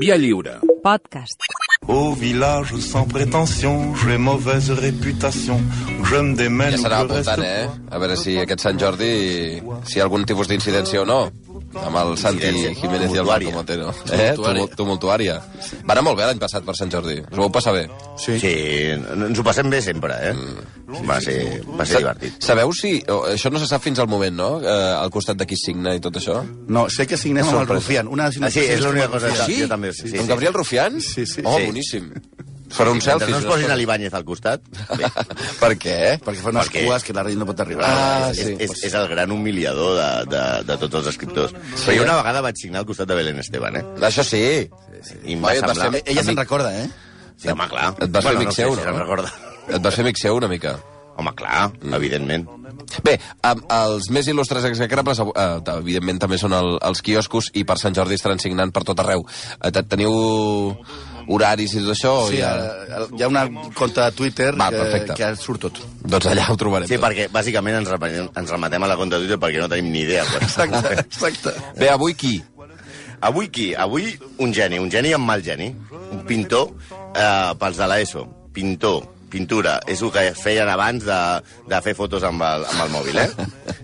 Via lliure. Podcast. Au village sans prétention, j'ai mauvaise réputation. Je me démène, Ja serà reste apuntant, eh? A veure si aquest Sant Jordi... si hi ha algun tipus d'incidència o no. Amb el Santi. Jiménez i el Marco Tumultuària. Montero. Eh? Tumul- Tumultuària. Va anar molt bé l'any passat per Sant Jordi. Us ho vau passar bé? Sí. sí, ens ho passem bé sempre, eh? Mm. Va ser, va ser divertit. Sabeu si... oh, Això no se sap fins al moment, no? Eh, al costat de qui signa i tot això? No, sé que signem amb el. Rufián. Una Ah, sí, és l'única cosa que Sí? jo també... Sí, sí, Amb Gabriel Rufián? Sí, sí. Oh, Sí. boníssim. Per un selfie. no es posin a l'Ibáñez al costat, bé. per què? Perquè fa unes Perquè- cues que la reina no pot arribar. Ah, és, sí. és, és el gran humiliadador de, de, de tots els escriptors. Sí. Però jo una vegada vaig signar al costat de Belén Esteban, eh? Això sí. I em va Oi, et vas semblar... fer- Ella se'n recorda, eh? Sí, home, clar. Et vas fer amic no seu, si no? se'n recorda. Et vas fer amic seu una mica. Home, clar, mm. evidentment. Bé, els més il·lustres execrables, eh, evidentment també són el, els quioscos i per Sant Jordi estaran signant per tot arreu. Eh, te- teniu horaris i tot això? Sí, ja... eh, hi ha una compte de Twitter Va, que, perfecte. que surt tot. Doncs allà ho trobarem. Sí, tot. perquè bàsicament ens remetem, ens rematem a la compte de Twitter perquè no tenim ni idea. Quan... Exacte, exacte. Bé, avui qui? Avui qui? Avui un geni, un geni amb mal geni. Un pintor, eh, pels de l'ESO. Pintor, pintura. És el que feien abans de, de fer fotos amb el, amb el mòbil, eh?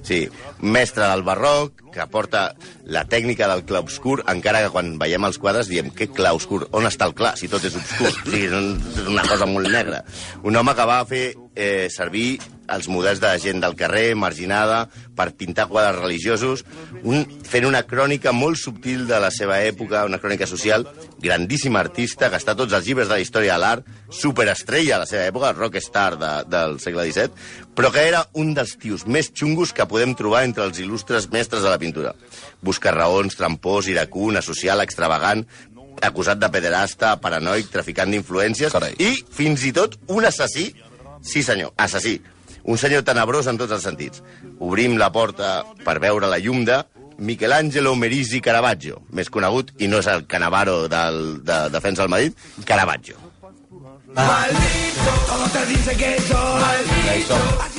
Sí, mestre del barroc, que porta la tècnica del clarobscur, encara que quan veiem els quadres diem, què clarobscur? On està el clar, si tot és obscur? Un- és una cosa molt negra. Un home que va fer eh, servir els models de gent del carrer, marginada, per pintar quadres religiosos, un, fent una crònica molt subtil de la seva època, una crònica social, grandíssim artista, que està a tots els llibres de la història de l'art, superestrella a la seva època, rockstar de, del segle XVII, però que era un dels tios més xungos que podem trobar entre els il·lustres mestres de la pintura. Busca raons, trampós, iracun, asocial, extravagant, acusat de pederasta, paranoic, traficant d'influències, i fins i tot un assassí, sí senyor, assassí, un senyor tenebrós en tots els sentits. Obrim la porta per veure la llum de Michelangelo Merisi Caravaggio, més conegut, i no és el Canavaro del, de Defensa del Madrid, Caravaggio. Ja hi som. Tan Ja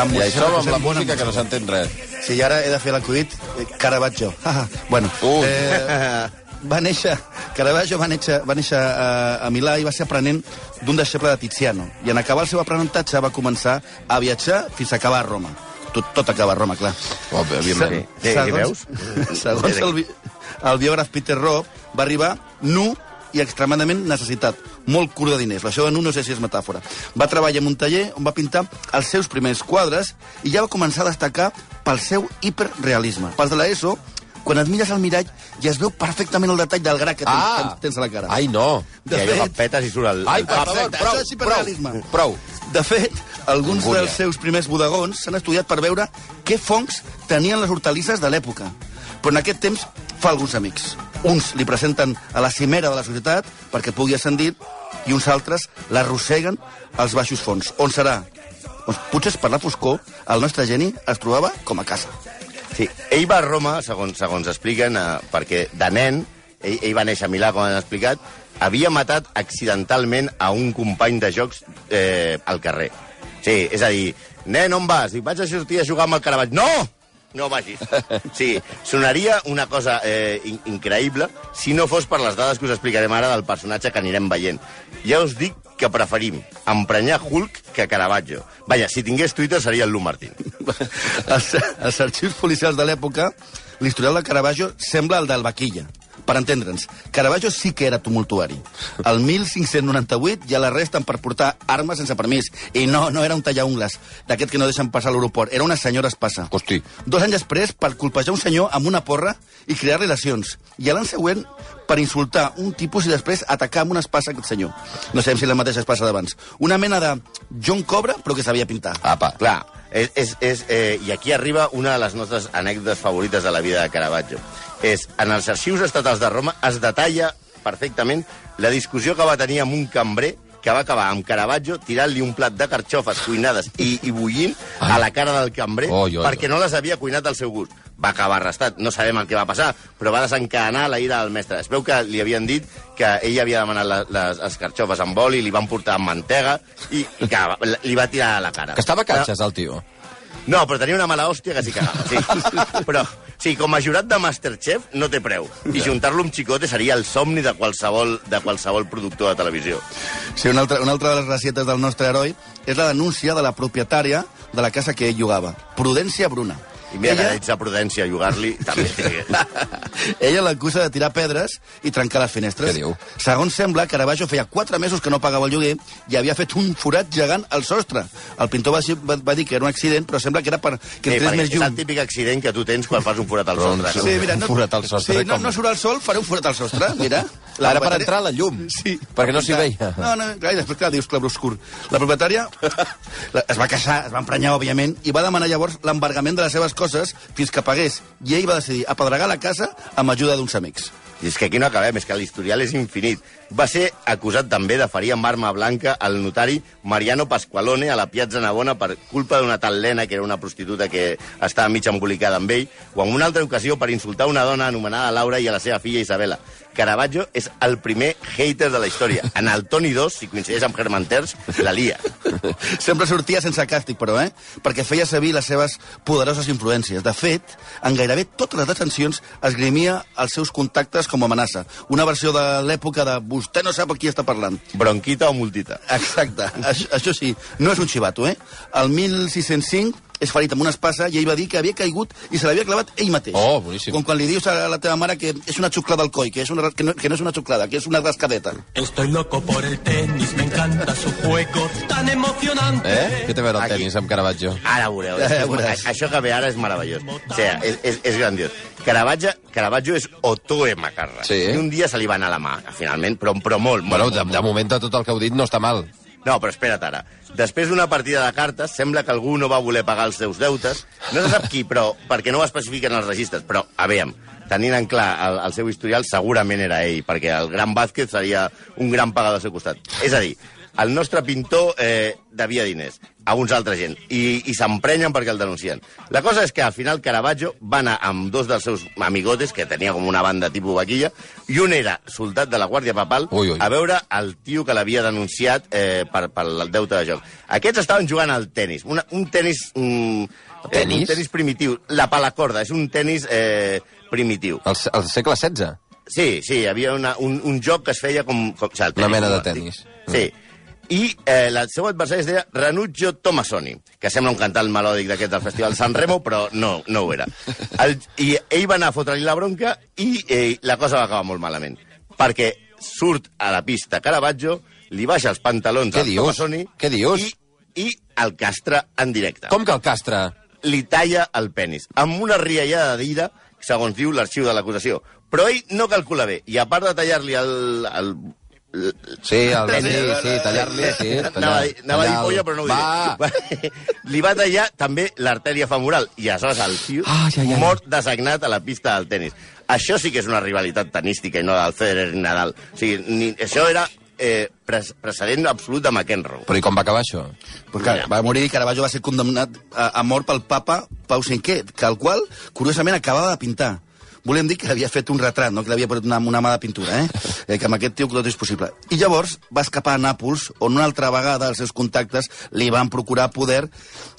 hi música, som amb la música que no s'entén res. Sí, i ara he de fer l'acudit eh, Caravaggio. bueno, Ui. eh, va néixer, Caravaggio va néixer, va néixer a, a Milà i va ser aprenent d'un deixeble de Tiziano. I en acabar el seu aprenentatge va començar a viatjar fins a acabar a Roma. Tot, tot acaba a Roma, clar. Oh, bé, evidentment. Sí, sí, veus? segons el, bi- el biògraf Peter Robb, va arribar nu i extremadament necessitat. Molt curt de diners. Això de nu no sé si és metàfora. Va treballar en un taller on va pintar els seus primers quadres i ja va començar a destacar pel seu hiperrealisme. Pels de l'ESO, quan et mires al mirall ja es veu perfectament el detall del gra que tens, Ah! que tens a la cara. Ai, no. De I allò que fet, petes i surt el... Ai, per favor, prou, això és hiperrealisme. prou, prou. De fet, alguns Angúnia. dels seus primers bodegons s'han estudiat per veure què fongs tenien les hortalisses de l'època. Però en aquest temps fa alguns amics. Uns li presenten a la cimera de la societat perquè pugui ascendir i uns altres l'arrosseguen als baixos fons. On serà? Doncs potser per la foscor el nostre geni es trobava com a casa. Sí, ell va a Roma, segons, segons expliquen, eh, perquè de nen, ell, ell va néixer a Milà, com han explicat, havia matat accidentalment a un company de jocs eh, al carrer. Sí, és a dir, nen, on vas? Dic, vaig a sortir a jugar amb el Caravaggio. No! No vagis. Sí, sonaria una cosa eh, in increïble si no fos per les dades que us explicarem ara del personatge que anirem veient. Ja us dic que preferim emprenyar Hulk que Caravaggio. Vaja, si tingués Twitter seria el Lu Martín. als, als arxius policials de l'època, l'historial de Caravaggio sembla el del Vaquilla. Per entendre'ns, Caravaggio sí que era tumultuari. El 1598 ja l'arresten per portar armes sense permís. I no, no era un tallaungles, d'aquest que no deixen passar a l'aeroport. Era una senyora espassa. Hosti. Dos anys després, per colpejar un senyor amb una porra i crear relacions. I a l'any següent, per insultar un tipus i després atacar amb una espasa aquest senyor. No sabem si la mateixa espasa d'abans. Una mena de John Cobra, però que sabia pintar. Apa. Clar, és, és, és, eh, i aquí arriba una de les nostres anècdotes favorites de la vida de Caravaggio. És, en els arxius estatals de Roma es detalla perfectament la discussió que va tenir amb un cambrer que va acabar amb Caravaggio tirant-li un plat de carxofes cuinades i, i bullint a la cara del cambrer Oi, oi, perquè no les havia cuinat al seu gust. Va acabar arrestat, no sabem el que va passar, però va desencadenar la ira del mestre. Es veu que li havien dit que ell havia demanat la, les, les carxofes amb oli, li van portar amb mantega i, i que li va tirar a la cara. Que estava catxes, el tio. No, però tenia una mala hòstia que s'hi cagava, sí. Però Sí, com a jurat de Masterchef no té preu. I juntar-lo amb Chicote seria el somni de qualsevol, de qualsevol productor de televisió. Sí, una altra, una altra de les recietes del nostre heroi és la denúncia de la propietària de la casa que ell jugava, Prudència Bruna. I mira que ets a Prudència a jugar-li, també. Ella l'acusa de tirar pedres i trencar les finestres. Què diu? Segons sembla, Caravaggio feia 4 mesos que no pagava el lloguer i havia fet un forat gegant al sostre. El pintor va, va, va dir que era un accident, però sembla que era per que Sí, entrés més és el llum. típic accident que tu tens quan fas un forat al Doncs, sostre. Sí, mira, no, Un forat al sostre, Sí, no, com? no surt el sol, faré un forat al sostre, mira. Ara per entrar la llum, Sí. perquè no s'hi veia. No, no, clar, i després, clar, dius clarobscur. La propietària la- es va casar, es va emprenyar, òbviament, i va demanar llavors l'embargament de les seves coses fins que pagués. I ell va decidir apedregar la casa amb ajuda d'uns amics. I és que aquí no acabem, és que l'historial és infinit. Va ser acusat també de ferir amb arma blanca el notari Mariano Pasqualone a la Piazza Navona per culpa d'una tal Lena, que era una prostituta que estava mig embolicada amb ell, o en una altra ocasió per insultar una dona anomenada Laura i a la seva filla Isabela. Caravaggio és el primer hater de la història. En el Toni 2, si coincideix amb Herman Terç, la lia. Sempre sortia sense càstig, però, eh? Perquè feia servir les seves poderoses influències. De fet, en gairebé totes les detencions esgrimia els seus contactes com a amenaça. Una versió de l'època de vostè no sap a qui està parlant. Bronquita o multita. Exacte. Això, això sí, no és un xivato, eh? El 1605 és ferit amb una espasa i ell va dir que havia caigut i se l'havia clavat ell mateix. Oh, boníssim. Com quan li dius a la teva mare que és una xuclada al coll, que, és una, que, no, que no és una xuclada, que és una rascadeta. Estoy loco por el tenis, me encanta su juego tan emocionante. Eh? Què té a veure el Aquí. tenis amb Caravaggio? Ara veureu. Ja, És, ja veuràs. això que ve ara és meravellós. O sigui, és, és, és grandiós. Caravaggio, Caravaggio és Otoe Macarra. Sí. I un dia se li va anar la mà, finalment, però, però molt, molt. Bueno, molt, de, molt. de moment de tot el que heu dit no està mal. No, però espera't ara. Després d'una partida de cartes, sembla que algú no va voler pagar els seus deutes. No se sap qui, però perquè no ho especifiquen els registres. Però, a veure, tenint en clar el, el seu historial, segurament era ell, perquè el gran Vázquez seria un gran pagador al seu costat. És a dir, el nostre pintor eh, devia diners a uns altra gent i, i s'emprenyen perquè el denuncien. La cosa és que al final Caravaggio va anar amb dos dels seus amigotes, que tenia com una banda tipus vaquilla, i un era soldat de la Guàrdia Papal, Ui, ui. a veure el tio que l'havia denunciat eh, per, per el deute de joc. Aquests estaven jugant al tennis, una, un tennis... Mm, eh, Tenis? Un tennis primitiu. La palacorda, és un tennis eh, primitiu. El, se- el segle XVI? Sí, sí, hi havia una, un, un joc que es feia com... com o sigui, el Una mena de tenis. Sí. I eh, el seu adversari es deia Ranuccio Tomasoni, que sembla un cantant melòdic d'aquest del Festival San Remo, però no, no ho era. El, I ell va anar a fotre-li la bronca i eh, la cosa va acabar molt malament. Perquè surt a la pista Caravaggio, li baixa els pantalons Què al dius? Tomasoni Què dius? i, i el castra en directe Com que el castre? li talla el penis, amb una riallada d'ira, segons diu l'arxiu de l'acusació. Però ell no calcula bé, i a part de tallar-li el, el Sí, el vendi, sí, tallar-li, sí. Anava, Tallar, a dir- anava a dir polla, però no ho Va! diré. Li va tallar també l'artèria femoral, i aleshores el tio Ai, ai, ai. mort designat a la pista del tennis. Això sí que és una rivalitat tenística i no del Federer ni Nadal. O sigui, ni, això era eh, precedent absolut de McEnroe. Però i com va acabar això? Pues clar, va morir i Caravaggio va ser condemnat a, a mort pel papa Pau V, que el qual, curiosament, acabava de pintar. Volem dir que havia fet un retrat, no que l'havia posat una, una mà de pintura, eh? eh? Que amb aquest tio tot és possible. I llavors va escapar a Nàpols, on una altra vegada els seus contactes li van procurar poder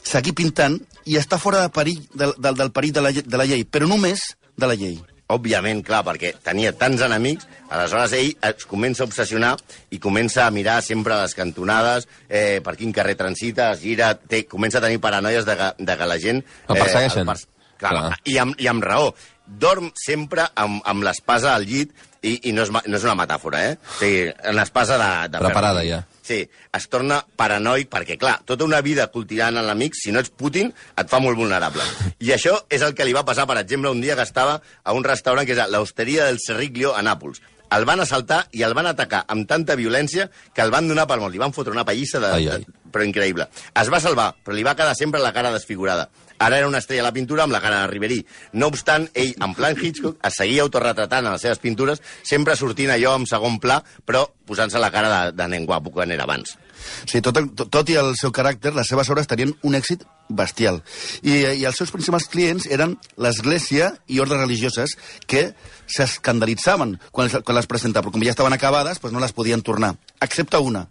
seguir pintant i estar fora de perill, del, del, del perill de la, de la llei, però només de la llei. Òbviament, clar, perquè tenia tants enemics, aleshores ell es comença a obsessionar i comença a mirar sempre a les cantonades, eh, per quin carrer transita, es gira, té, comença a tenir paranoies de, de que la gent... El persegueixen. pers- clar, Clar. I, amb, I amb raó. Dorm sempre amb, amb l'espasa al llit i, i no, és, no és una metàfora, eh? O sigui, l'espasa de, de Preparada, ferro. ja. Sí, es torna paranoic perquè, clar, tota una vida cultivant l'amic, si no ets Putin, et fa molt vulnerable. I això és el que li va passar, per exemple, un dia que estava a un restaurant que és l'Hosteria del Cerriglio a Nàpols. El van assaltar i el van atacar amb tanta violència que el van donar per mort. Li van fotre una pallissa de, Ai, ai. de, però increïble. Es va salvar, però li va quedar sempre la cara desfigurada. Ara era una estrella a la pintura amb la cara de Riverí. No obstant, ell, en plan Hitchcock, es seguia autorretratant en les seves pintures, sempre sortint allò en segon pla, però posant-se la cara de, de nen guapo quan era abans. O sigui, tot, tot, tot i el seu caràcter, les seves obres tenien un èxit bestial. I, I els seus principals clients eren l'Església i ordres religioses que s'escandalitzaven quan, quan les presentava, però com ja estaven acabades, doncs no les podien tornar. Excepte una,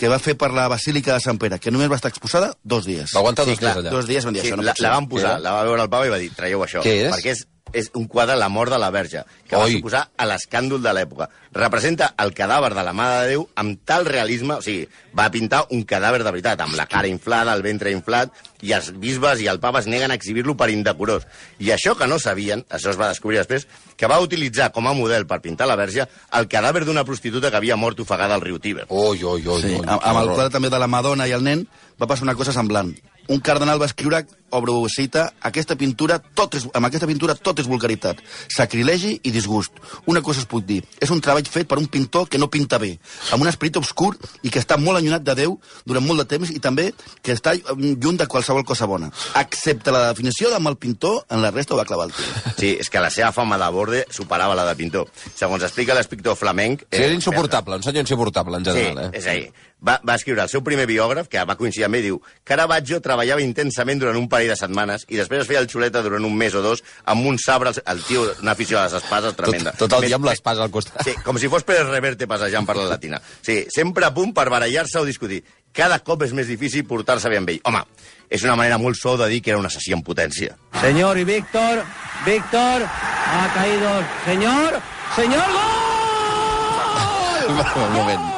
que va fer per la Basílica de Sant Pere, que només va estar exposada dos dies. Va aguantar Sí, dos clar, dies allà. Dos dies van dir, Sí, això no la, la van posar, la va veure el papa i va dir, traieu això. Què és? Perquè és és un quadre La mort de la verge, que va Oi. suposar a l'escàndol de l'època. Representa el cadàver de la Mare de Déu amb tal realisme, o sigui, va pintar un cadàver de veritat, amb la cara inflada, el ventre inflat, i els bisbes i el papa es neguen a exhibir-lo per indecorós. I això que no sabien, això es va descobrir després, que va utilitzar com a model per pintar la verge el cadàver d'una prostituta que havia mort ofegada al riu Tíber. Ui, ui, ui. Sí, ui, amb, amb el quadre també de la Madonna i el nen va passar una cosa semblant. Un cardenal va escriure, obro cita, aquesta pintura, tot és, amb aquesta pintura tot és vulgaritat, sacrilegi i disgust. Una cosa es puc dir, és un treball fet per un pintor que no pinta bé, amb un esperit obscur i que està molt allunyat de Déu durant molt de temps i també que està mm, lluny de qualsevol cosa bona. Excepte la definició de mal pintor, en la resta ho va clavar el tio. Sí, és que la seva fama de borde superava la de pintor. Segons explica l'escriptor flamenc... Sí, és insuportable, un senyor insuportable, en general, Sí, eh? és a dir, va, va escriure el seu primer biògraf, que va coincidir amb ell, diu Caravaggio treballava intensament durant un parell de setmanes i després es feia el xuleta durant un mes o dos amb un sabre, al- el tio, una afició a les espases tremenda. Tot, tot el dia amb l'espasa al costat. Sí, com si fos Pérez Reverte passejant per la Latina. Sí, sempre a punt per barallar-se o discutir. Cada cop és més difícil portar-se bé amb ell. Home, és una manera molt suau de dir que era un assassí en potència. Señor y Víctor, Víctor, ha caído. Señor, señor, gol. Un moment.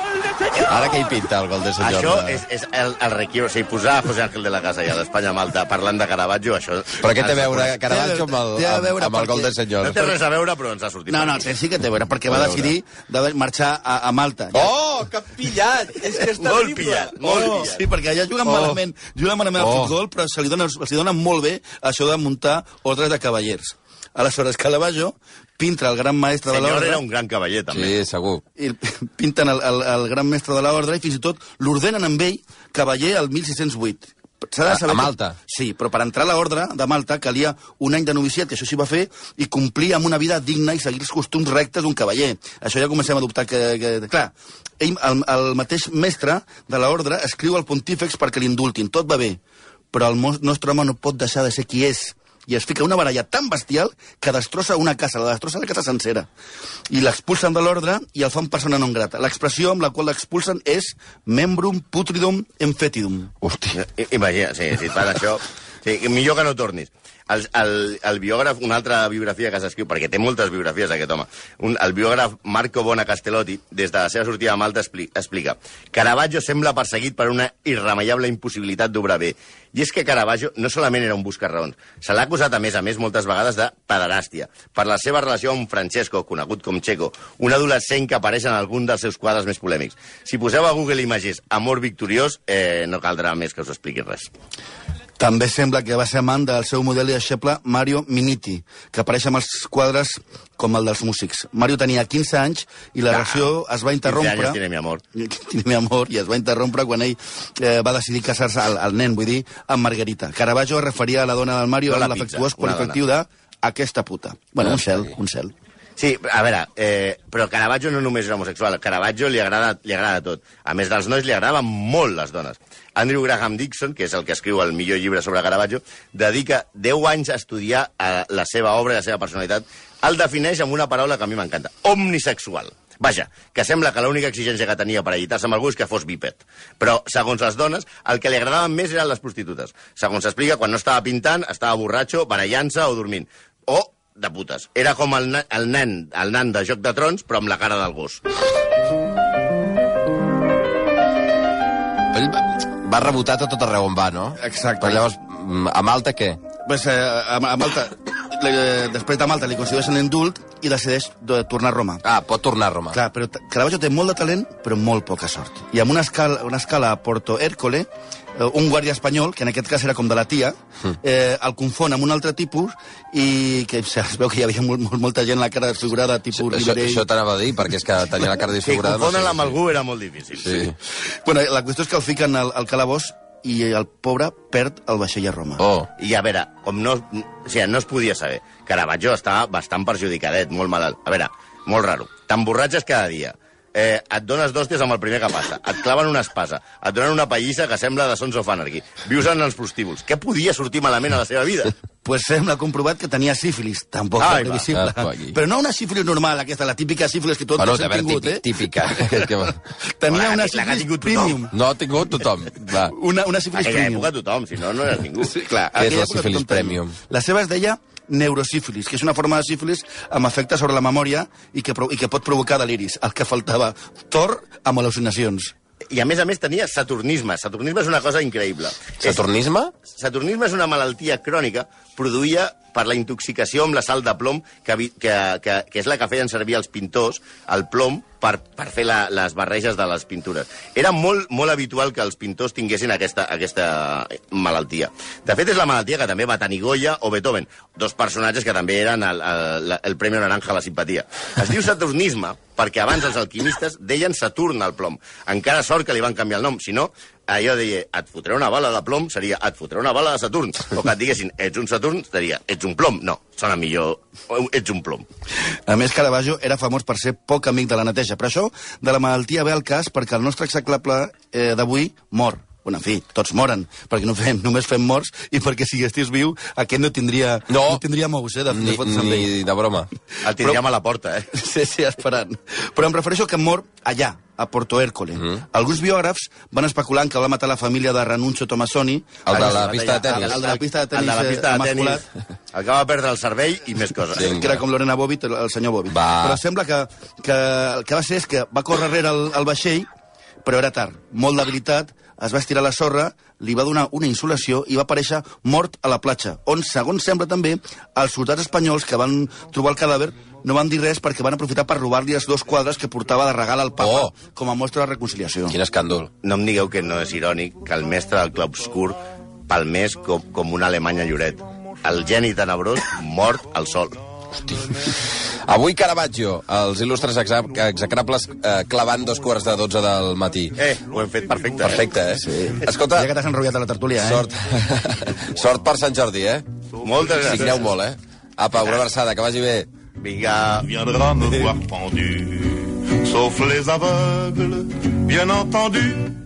Ara que hi pinta el gol de senyor? Això de- és, és el, el requió, o sigui, posar a José Ángel de la Casa i a l'Espanya-Malta parlant de Caravaggio, això... Però què té a veure Caravaggio amb el, amb, veure amb el gol de senyor? No té res a veure, però ens ha sortit. No, no, té- sí que té a veure, perquè va decidir de marxar a, a Malta. Oh, que pillat! És que és Molt pillat, molt Oh, pillat. sí, perquè allà juguen Oh. malament, juguen malament al Oh. futbol, però se li, dona, se li dona molt bé això de muntar ordres de cavallers. Aleshores, Caravaggio pinta el gran maestre de Senyor l'ordre era un gran cavaller, també. Sí, segur. i pinten el, el, el gran mestre de l'ordre i fins i tot l'ordenen amb ell cavaller el 1608. S'ha de A- saber a que- Malta? Sí, però per entrar a l'ordre de Malta calia un any de noviciat, que això sí va fer, i complir amb una vida digna i seguir els costums rectes d'un cavaller. Això ja comencem a dubtar que... que clar, ell, el, el mateix mestre de l'ordre escriu al pontífex perquè l'indultin. Tot va bé, però el nostre home no pot deixar de ser qui és i es fica una baralla tan bestial que destrossa una casa, la destrossa la casa sencera. I l'expulsen de l'ordre i el fan persona non grata. L'expressió amb la qual l'expulsen és membrum putridum enfetidum. Hòstia. Imagina, sí, si et fan això... Sí, millor que no tornis. El, el, el biògraf, una altra biografia que s'escriu, perquè té moltes biografies aquest home, un, el biògraf Marco Bona Castellotti, des de la seva sortida a Malta, expli, explica Caravaggio sembla perseguit per una irremeiable impossibilitat d'obrar bé. I és que Caravaggio no solament era un buscarraons, se l'ha acusat, a més a més, moltes vegades de pederàstia, per la seva relació amb Francesco, conegut com Checo, un adolescent que apareix en algun dels seus quadres més polèmics. Si poseu a Google Images Amor victoriós, eh, no caldrà més que us expliqui res. També sembla que va ser amant del seu model i deixeble Mario Miniti, que apareix amb els quadres com el dels músics. Mario tenia 15 anys i la Ah, relació es va 15 interrompre... anys tiene mi amor. Tiene mi amor, i es va interrompre quan ell eh, va decidir casar-se, al, al nen, vull dir, amb Margarita. Caravaggio referia a la dona del Mario No pizza, l'afectuós qualificatiu de aquesta puta. Bueno, Ah, un cel, un cel. Sí, a veure, eh, però Caravaggio no només era homosexual, Caravaggio li agrada, li agrada tot. A més dels nois, li agradaven molt les dones. Andrew Graham Dixon, que és el que escriu el millor llibre sobre Caravaggio, dedica 10 anys a estudiar eh, la seva obra i la seva personalitat. El defineix amb una paraula que a mi m'encanta, omnisexual. Vaja, que sembla que l'única exigència que tenia per allitar-se amb algú és que fos bíped. Però, segons les dones, el que li agradaven més eren les prostitutes. Segons s'explica, quan no estava pintant, estava borratxo, barallant-se o dormint. O de putes. Era com el, na- el nen, el nan de Joc de Trons, però amb la cara del gos. Ell va, va rebotar a tot arreu on va, no? Exacte. Però llavors, mm, a Malta què? Pues, eh, a, a Malta, li, després de Malta li concedeixen l'indult i decideix de tornar a Roma. Ah, pot tornar a Roma. Clar, però Caravaggio té molt de talent, però molt poca sort. I amb una escala, una escala a Porto Hércole, eh, un guàrdia espanyol, que en aquest cas era com de la tia, eh, el confon amb un altre tipus i que se- es veu que hi havia molt, molt, molta gent la cara desfigurada, tipus Això, Ribérey. això t'anava a dir, perquè és que tenia la cara Sí, disfigurada. confondre-la sé amb algú era molt difícil. Sí. Bueno, la qüestió és que el fiquen al, al calabós i el pobre perd el vaixell a Roma. Oh, I a veure, com no, o sigui, no es podia saber, Caravaggio estava bastant perjudicadet, molt malalt. A veure, molt raro. T'emborratxes cada dia. Eh, et dones d'hòsties amb el primer que passa. Et claven una espasa. Et donen una pallissa que sembla de Sons of Anarchy. Vius en els prostíbuls. Què podia sortir malament a la seva vida? Pues sembla comprovat que tenia sífilis, tampoc Ai, és va. previsible. Ah. Però no una sífilis normal, aquesta, la típica sífilis que tots bueno, hem veure, tingut, típic, eh? típica. Tenia La una sífilis tingut premium. No ha tingut tothom. Va. Una, una En sífilis aquella premium. època tothom, si no, no eres ningú. Sí, clar. Què és aquella la sífilis premium? La seva es deia neurosífilis, que és una forma de sífilis amb efecte sobre la memòria i que, i que pot provocar deliris. El que faltava, Thor amb al·lucinacions. I a més a més tenia saturnisme. Saturnisme és una cosa increïble. És- Saturnisme? Saturnisme és una malaltia crònica produïda per la intoxicació amb la sal de plom, que, que, que, que és la que feien servir els pintors, el plom, per, per fer la, les barreges de les pintures. Era molt, molt habitual que els pintors tinguessin aquesta, aquesta malaltia. De fet, és la malaltia que també va tenir Goya o Beethoven, dos personatges que també eren el, el, el Premi Naranja a la simpatia. Es diu saturnisme perquè abans els alquimistes deien Saturn al plom. Encara sort que li van canviar el nom, si no, allò deia, et fotré una bala de plom, seria, et fotré una bala de Saturn. O que et diguessin, ets un Saturn, seria, ets un plom. No, sona millor, ets un plom. A més, Caravaggio era famós per ser poc amic de la neteja. Per això, de la malaltia ve el cas perquè el nostre execrable eh, d'avui mor. Bueno, en fi, tots moren, perquè no fem, només fem morts i perquè si estigués viu, aquest no tindria, No. no tindria mous, eh, de, Ni, de ni de broma. El tindríem a la porta, eh? Sí, sí, esperant. Però em refereixo que mor allà, a Porto Hércole. Mm -hmm. Alguns biògrafs van especulant que va matar la família de Ranuncio Tomassoni. El de la pista de tenis. El de la pista de El tenis, de la pista eh, de tenis. emasculat. El que va perdre el cervell i més coses. Sí. que era com Lorena Bobbitt, el, el senyor Bobbitt. Va. Però sembla que, que el que va ser és que va córrer rere el, el vaixell, però era tard, molt debilitat, es va estirar a la sorra, li va donar una insolació i va aparèixer mort a la platja, on, segons sembla també, els soldats espanyols que van trobar el cadàver no van dir res perquè van aprofitar per robar-li els dos quadres que portava de regal al papa Oh. com a mostra de reconciliació. Quin escàndol. No em digueu que no és irònic que el mestre del Club Obscur palmés com, com una alemanya lloret. El geni tenebrós mort al sol. Avui Caravaggio, els il·lustres execrables eh, clavant dos quarts de dotze del matí. Eh, ho hem fet perfecte, Perfecte, eh? Sí. Escolta, Ja que t'has enrotllat a la tertúlia, eh? sort. sort per Sant Jordi, eh? eh? Moltes gràcies. Signeu molt, eh? Apa, una abraçada, que vagi bé. Vinga. viendra me voir pendu, sauf les aveugles, bien entendu.